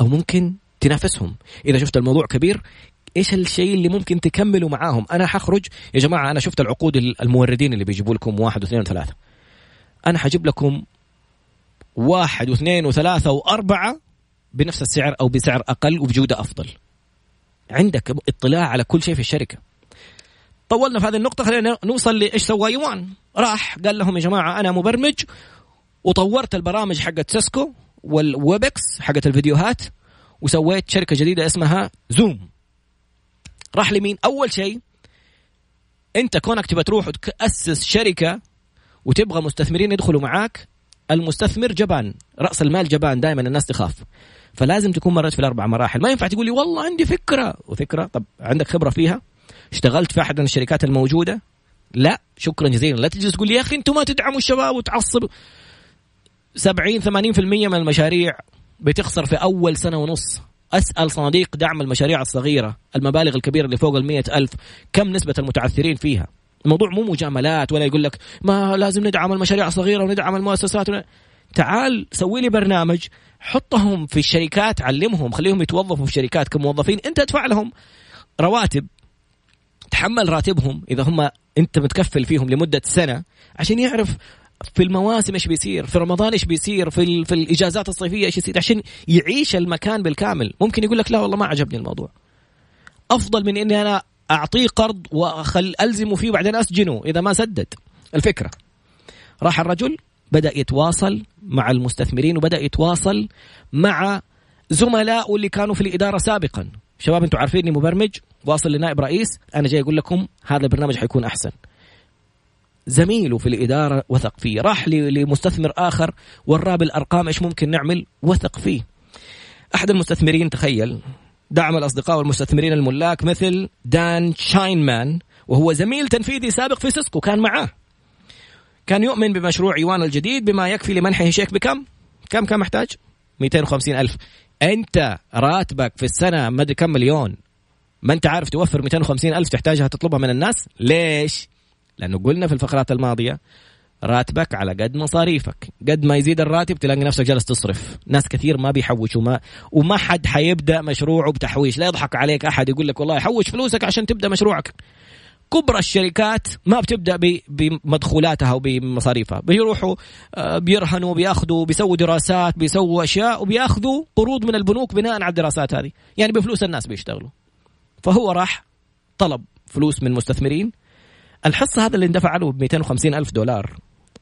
أو ممكن تنافسهم. إذا شفت الموضوع كبير إيش الشيء اللي ممكن تكملوا معاهم؟ أنا حخرج يا جماعة أنا شفت العقود الموردين اللي بيجيبوا لكم واحد واثنين وثلاثة. أنا حجيب لكم واحد واثنين وثلاثة وأربعة بنفس السعر أو بسعر أقل وبجودة أفضل. عندك اطلاع على كل شيء في الشركة. طولنا في هذه النقطة خلينا نوصل لإيش سوى يوان راح قال لهم يا جماعة أنا مبرمج وطورت البرامج حقت سيسكو والويبكس حقت الفيديوهات وسويت شركة جديدة اسمها زوم. راح لمين؟ أول شيء أنت كونك تبغى تروح وتأسس شركة وتبغى مستثمرين يدخلوا معاك المستثمر جبان رأس المال جبان دائما الناس تخاف. فلازم تكون مرت في الأربع مراحل. ما ينفع تقول لي والله عندي فكرة. وفكرة؟ طب عندك خبرة فيها؟ اشتغلت في أحد الشركات الموجودة؟ لا شكرا جزيلا. لا تجلس تقول يا أخي أنتم ما تدعموا الشباب وتعصبوا 70 80% من المشاريع بتخسر في أول سنة ونص. أسأل صناديق دعم المشاريع الصغيرة المبالغ الكبيرة اللي فوق ال ألف كم نسبة المتعثرين فيها؟ الموضوع مو مجاملات ولا يقول لك ما لازم ندعم المشاريع الصغيرة وندعم المؤسسات تعال سوي لي برنامج حطهم في الشركات علمهم خليهم يتوظفوا في شركات كموظفين. أنت ادفع لهم رواتب. تحمل راتبهم إذا هم أنت متكفل فيهم لمدة سنة عشان يعرف في المواسم إيش بيصير في رمضان إيش بيصير في, في الإجازات الصيفية إيش يصير عشان يعيش المكان بالكامل. ممكن يقول لك لا والله ما عجبني الموضوع. أفضل من إني أنا أعطيه قرض واخل ألزمه فيه وبعدين أسجنه إذا ما سدد. الفكرة. راح الرجل بدأ يتواصل مع المستثمرين وبدأ يتواصل مع زملائه اللي كانوا في الإدارة سابقا. شباب أنتم عارفين اني مبرمج واصل لنائب رئيس أنا جاي أقول لكم هذا البرنامج حيكون أحسن. زميله في الإدارة وثق فيه راح لمستثمر آخر وراه بالأرقام إيش ممكن نعمل؟ وثق فيه. أحد المستثمرين تخيل دعم الأصدقاء والمستثمرين الملاك مثل دان شاينمان وهو زميل تنفيذي سابق في سيسكو كان معاه. كان يؤمن بمشروع إيوان الجديد بما يكفي لمنحه شيك بكم؟ كم كم محتاج 250 ألف. أنت راتبك في السنة ما أدري كم مليون. ما أنت عارف توفر 250 ألف تحتاجها تطلبها من الناس؟ ليش؟ لأنه قلنا في الفقرات الماضية راتبك على قد مصاريفك. قد ما يزيد الراتب تلاقي نفسك جالس تصرف. ناس كثير ما بيحوشوا ما وما حد حيبدأ مشروعه بتحويش. لا يضحك عليك أحد يقول لك والله حوش فلوسك عشان تبدأ مشروعك. كبرى الشركات ما بتبدأ بمدخولاتها وبمصاريفها بيروحوا آه، بيرهنوا بياخذوا بيسووا دراسات بيسووا أشياء وبياخذوا قروض من البنوك بناء على الدراسات هذه. يعني بفلوس الناس بيشتغلوا. فهو راح طلب فلوس من مستثمرين. الحصة هذا اللي اندفع له ب 250 ألف دولار.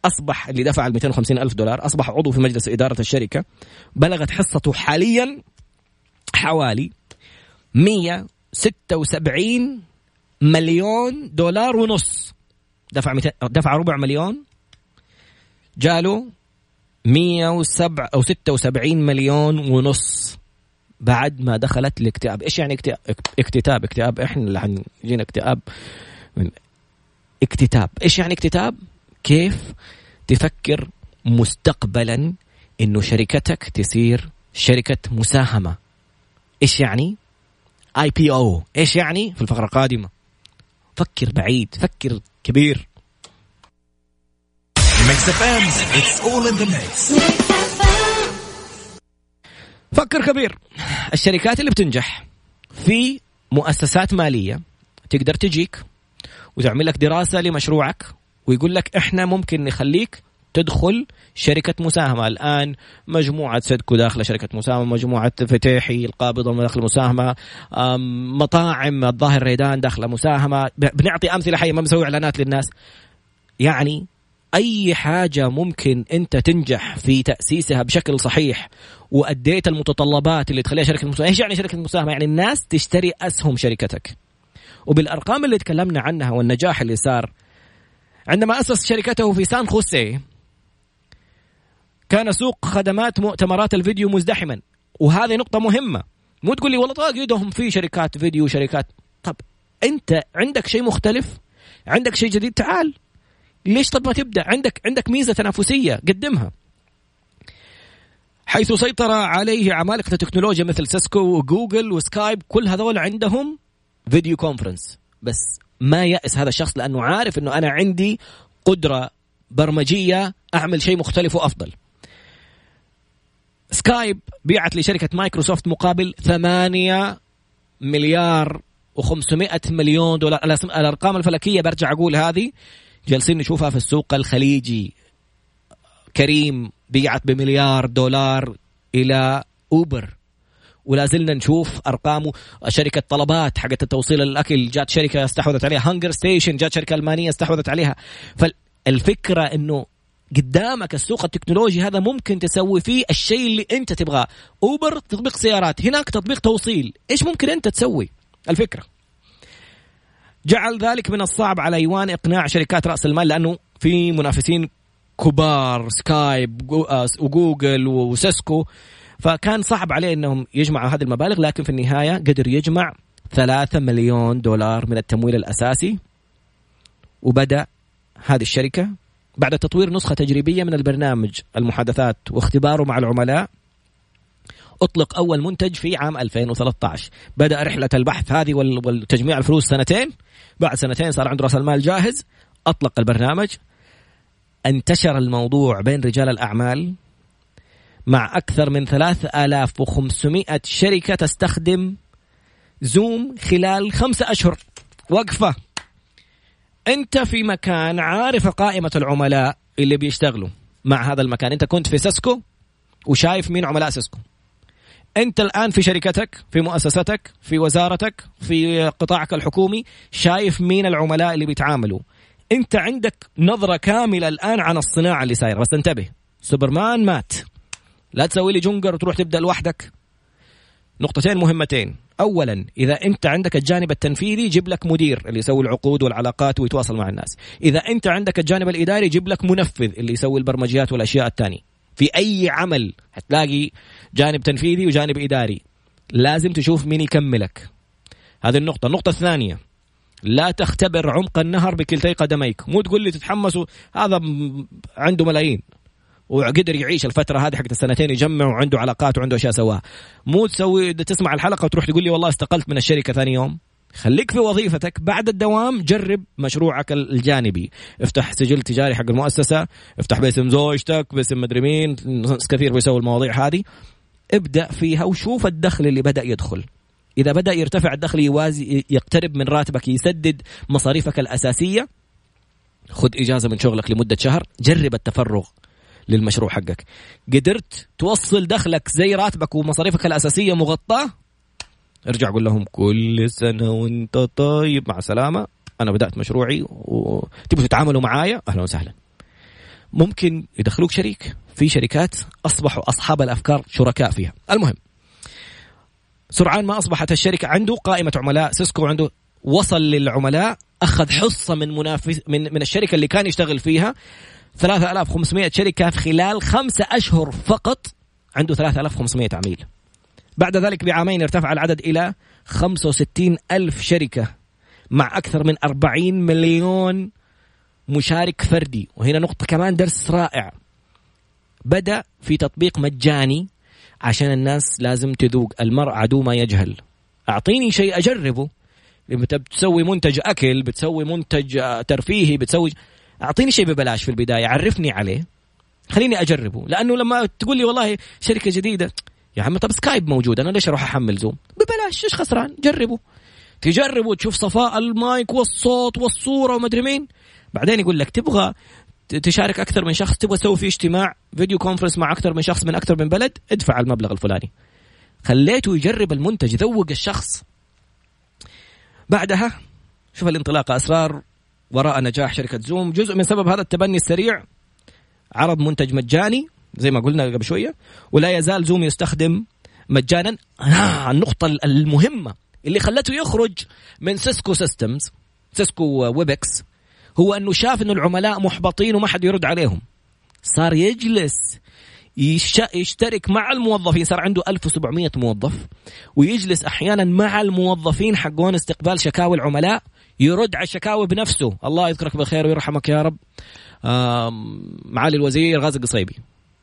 أصبح اللي دفع ال 250 ألف دولار أصبح عضو في مجلس إدارة الشركة. بلغت حصته حاليا حوالي 176 مليون دولار ونص. دفع دفع ربع مليون. جاله 107 أو 76 مليون ونص. بعد ما دخلت الاكتئاب إيش يعني اكتئاب؟ اكتئاب اكتئاب. إحنا اللي حنجينا اكتئاب من اكتئاب إيش يعني اكتئاب كيف تفكر مستقبلا إنه شركتك تصير شركة مساهمة؟ إيش يعني؟ اي بي أو إيش يعني؟ في الفقرة القادمة. فكر بعيد فكر كبير. فكر كبير. الشركات اللي بتنجح في مؤسسات مالية تقدر تجيك وتعمل لك دراسة لمشروعك ويقول لك إحنا ممكن نخليك تدخل شركة مساهمة. الآن مجموعة سدكو داخل شركة مساهمة مجموعة فتيحي القابضة داخل مساهمة مطاعم الظاهر ريدان داخل مساهمة. بنعطي أمثلة حية ما بنسوي إعلانات للناس. يعني أي حاجة ممكن أنت تنجح في تأسيسها بشكل صحيح وأديت المتطلبات اللي تخليها شركة مساهمة. إيش يعني شركة مساهمة؟ يعني الناس تشتري أسهم شركتك. وبالأرقام اللي تكلمنا عنها والنجاح اللي صار عندما أسس شركته في سان خوسيه كان سوق خدمات مؤتمرات الفيديو مزدحما. وهذه نقطة مهمة. مو تقول لي والله تلاقيهم في شركات فيديو شركات طب أنت عندك شيء مختلف؟ عندك شيء جديد؟ تعال. ليش طب ما تبدأ؟ عندك عندك ميزة تنافسية قدمها. حيث سيطر عليه عمالقة التكنولوجيا مثل سيسكو وجوجل وسكايب كل هذول عندهم video conference بس ما يأس هذا الشخص لأنه عارف إنه أنا عندي قدرة برمجية أعمل شيء مختلف وأفضل. سكايب بيعت لشركة مايكروسوفت مقابل 8 مليار و500 مليون دولار. الأرقام الفلكية برجع أقول هذه. جالسين نشوفها في السوق الخليجي. كريم بيعت بمليار دولار إلى أوبر. ولا زلنا نشوف أرقامه. شركة طلبات حقت التوصيل الأكل جات شركة استحوذت عليها. هنقرستيشن جات شركة ألمانية استحوذت عليها. فالفكرة إنه قدامك السوق التكنولوجي هذا ممكن تسوي فيه الشيء اللي أنت تبغاه. اوبر تطبيق سيارات هناك تطبيق توصيل. إيش ممكن أنت تسوي؟ الفكرة. جعل ذلك من الصعب على إيوان إقناع شركات رأس المال لأنه في منافسين كبار سكايب آه، وجوجل وسيسكو. فكان صعب عليه إنهم يجمعوا هذه المبالغ لكن في النهاية قدر يجمع ثلاثة مليون دولار من التمويل الأساسي وبدأ هذه الشركة بعد تطوير نسخة تجريبية من البرنامج المحادثات واختباره مع العملاء أطلق أول منتج في عام 2013 بدأ رحلة البحث هذه والتجميع الفلوس سنتين. بعد سنتين صار عنده رأس المال جاهز. أطلق البرنامج. انتشر الموضوع بين رجال الأعمال مع أكثر من 3500 شركة تستخدم زوم خلال خمسة أشهر. وقفة. أنت في مكان عارف قائمة العملاء اللي بيشتغلوا مع هذا المكان. أنت كنت في سيسكو وشايف مين عملاء سيسكو. أنت الآن في شركتك في مؤسستك في وزارتك في قطاعك الحكومي شايف مين العملاء اللي بيتعاملوا. أنت عندك نظرة كاملة الآن عن الصناعة اللي صايره بس انتبه سوبرمان مات. لا تسوي لي جونجر وتروح تبدأ لوحدك. نقطتين مهمتين. اولا إذا أنت عندك الجانب التنفيذي جيب لك مدير اللي يسوي العقود والعلاقات ويتواصل مع الناس. إذا أنت عندك الجانب الإداري جيب لك منفذ اللي يسوي البرمجيات والأشياء الثانية. في أي عمل حتلاقي جانب تنفيذي وجانب إداري. لازم تشوف مين يكملك. هذه النقطة. النقطة الثانية لا تختبر عمق النهر بكلتي قدميك. مو تقول لي تتحمسوا هذا عنده ملايين. وقدر يعيش الفترة هذه حقت السنتين يجمع وعنده علاقات وعنده أشياء سواها مو تسوي تسمع الحلقة وتروح تقول لي والله استقلت من الشركة ثاني يوم. خليك في وظيفتك. بعد الدوام جرب مشروعك الجانبي. افتح سجل تجاري حق المؤسسة افتح باسم زوجتك باسم مدري مين كثير بيسوي المواضيع هذه. ابدأ فيها وشوف الدخل اللي بدأ يدخل. إذا بدأ يرتفع الدخل يوازي يقترب من راتبك يسدد مصاريفك الأساسية خذ إجازة من شغلك لمدة شهر. جرب التفرغ. للمشروع حقك. قدرت توصل دخلك زي راتبك ومصاريفك الأساسية مغطاة؟ ارجع قول لهم كل سنة وانت طيب مع سلامه أنا بدأت مشروعي وتبغوا تتعاملوا معايا؟ أهلا وسهلا. ممكن يدخلوك شريك. في شركات أصبحوا أصحاب الأفكار شركاء فيها. المهم سرعان ما أصبحت الشركة عنده قائمة عملاء سيسكو عنده وصل للعملاء أخذ حصة من منافس من من الشركة اللي كان يشتغل فيها. 3500 شركة في خلال خمسة أشهر فقط عنده 3500 عميل. بعد ذلك بعامين ارتفع العدد إلى 65 ألف شركة مع أكثر من 40 مليون مشارك فردي. وهنا نقطة كمان درس رائع. بدأ في تطبيق مجاني عشان الناس لازم تذوق. المرء عدو ما يجهل. أعطيني شيء أجربه. بتسوي منتج أكل بتسوي منتج ترفيهي بتسوي أعطيني شيء ببلاش في البداية عرفني عليه. خليني أجربه. لأنه لما تقول لي والله شركة جديدة يا عم طب سكايب موجود أنا ليش أروح أحمل زوم؟ ببلاش إيش خسران؟ جربوا تجربوا تشوف صفاء المايك والصوت والصورة ومدري مين. بعدين يقول لك تبغى تشارك أكثر من شخص تبغى تسوي فيه اجتماع video conference مع أكثر من شخص من أكثر من بلد ادفع المبلغ الفلاني. خليته يجرب المنتج يذوق الشخص. بعدها شوف الانطلاقة أسرار وراء نجاح شركة زوم. جزء من سبب هذا التبني السريع عرض منتج مجاني زي ما قلنا قبل شوية ولا يزال زوم يستخدم مجانا. آه النقطة المهمة اللي خلته يخرج من سيسكو سيستمز سيسكو ويبكس هو أنه شاف أنه العملاء محبطين وما حد يرد عليهم. صار يجلس يشترك مع الموظفين. صار عنده 1700 موظف ويجلس أحيانا مع الموظفين حقون استقبال شكاوي العملاء. يرد على الشكاوي بنفسه. الله يذكرك بالخير ويرحمك يا رب. معالي الوزير غازي القصيبي.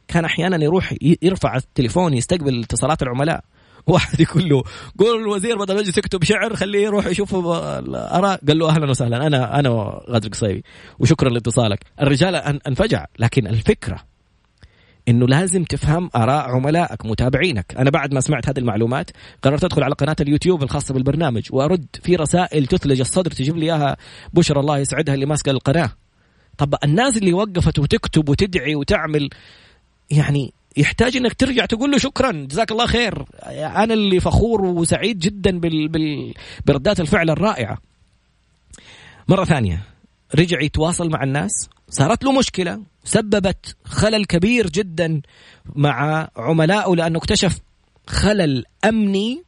كان أحيانا يروح يرفع التليفون يستقبل اتصالات العملاء. واحد يقول له قول الوزير بدل ما يجلس يكتب شعر خليه يروح يشوف الآراء. قال له أهلا وسهلا أنا أنا غادر القصيبي وشكرا لاتصالك. الرجال انفجع لكن الفكرة إنه لازم تفهم آراء عملائك متابعينك. أنا بعد ما سمعت هذه المعلومات قررت أدخل على قناة اليوتيوب الخاصة بالبرنامج وأرد في رسائل تثلج الصدر تجيب لي إياها بشرى الله يسعدها اللي ماسكة القناة. طب الناس اللي وقفت وتكتب وتدعي وتعمل يعني يحتاج إنك ترجع تقول له شكرا جزاك الله خير. أنا اللي فخور وسعيد جدا بال... بال... بردات الفعل الرائعة. مرة ثانية رجع يتواصل مع الناس صارت له مشكلة سببت خلل كبير جدا مع عملائه لأنه اكتشف خلل أمني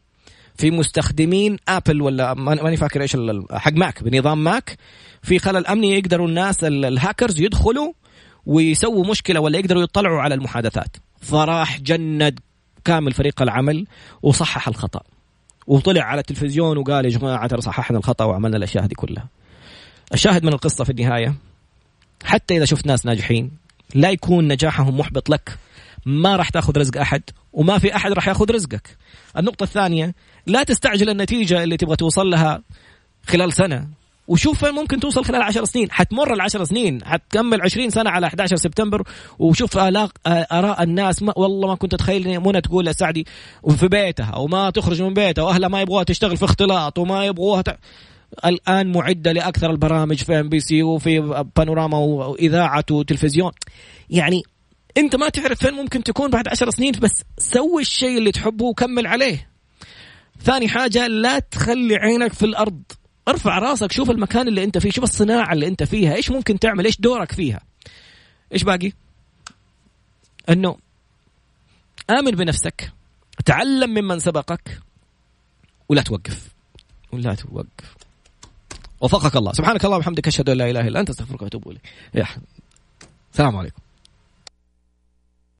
في مستخدمين آبل ولا ماني فاكر إيش حق ماك بنظام ماك. في خلل أمني يقدروا الناس الهاكرز يدخلوا ويسووا مشكلة ولا يقدروا يطلعوا على المحادثات. فراح جند كامل فريق العمل وصحح الخطأ. وطلع على التلفزيون وقال يا جماعة ترى صححنا الخطأ وعملنا الأشياء هذه كلها. الشاهد من القصة في النهاية. حتى إذا شفت ناس ناجحين لا يكون نجاحهم محبط لك. ما راح تأخذ رزق أحد وما في أحد راح يأخذ رزقك. النقطة الثانية لا تستعجل النتيجة اللي تبغى توصل لها خلال سنة. وشوف فين ممكن توصل خلال 10 سنين. حتمر العشر سنين حتكمل 20 سنة على 11 سبتمبر وشوف آلاق آراء الناس. ما والله ما كنت أتخيل منى تقول لسعدي في بيتها وما تخرج من بيتها وأهلها ما يبغوها تشتغل في اختلاط وما يبغوها ت... الآن معدة لأكثر البرامج في ام بي سي وفي بانوراما وإذاعة وتلفزيون. يعني أنت ما تعرف فين ممكن تكون بعد عشر سنين بس سوي الشيء اللي تحبه وكمل عليه. ثاني حاجة لا تخلي عينك في الأرض. ارفع راسك شوف المكان اللي أنت فيه شوف الصناعة اللي أنت فيها إيش ممكن تعمل إيش دورك فيها. إيش باقي؟ انه آمن بنفسك. تعلم ممن سبقك. ولا توقف. ولا توقف. وفقك الله. سبحانك اللهم وبحمدك أشهد أن لا إله إلا أنت أستغفرك وأتوب إليك. السلام عليكم.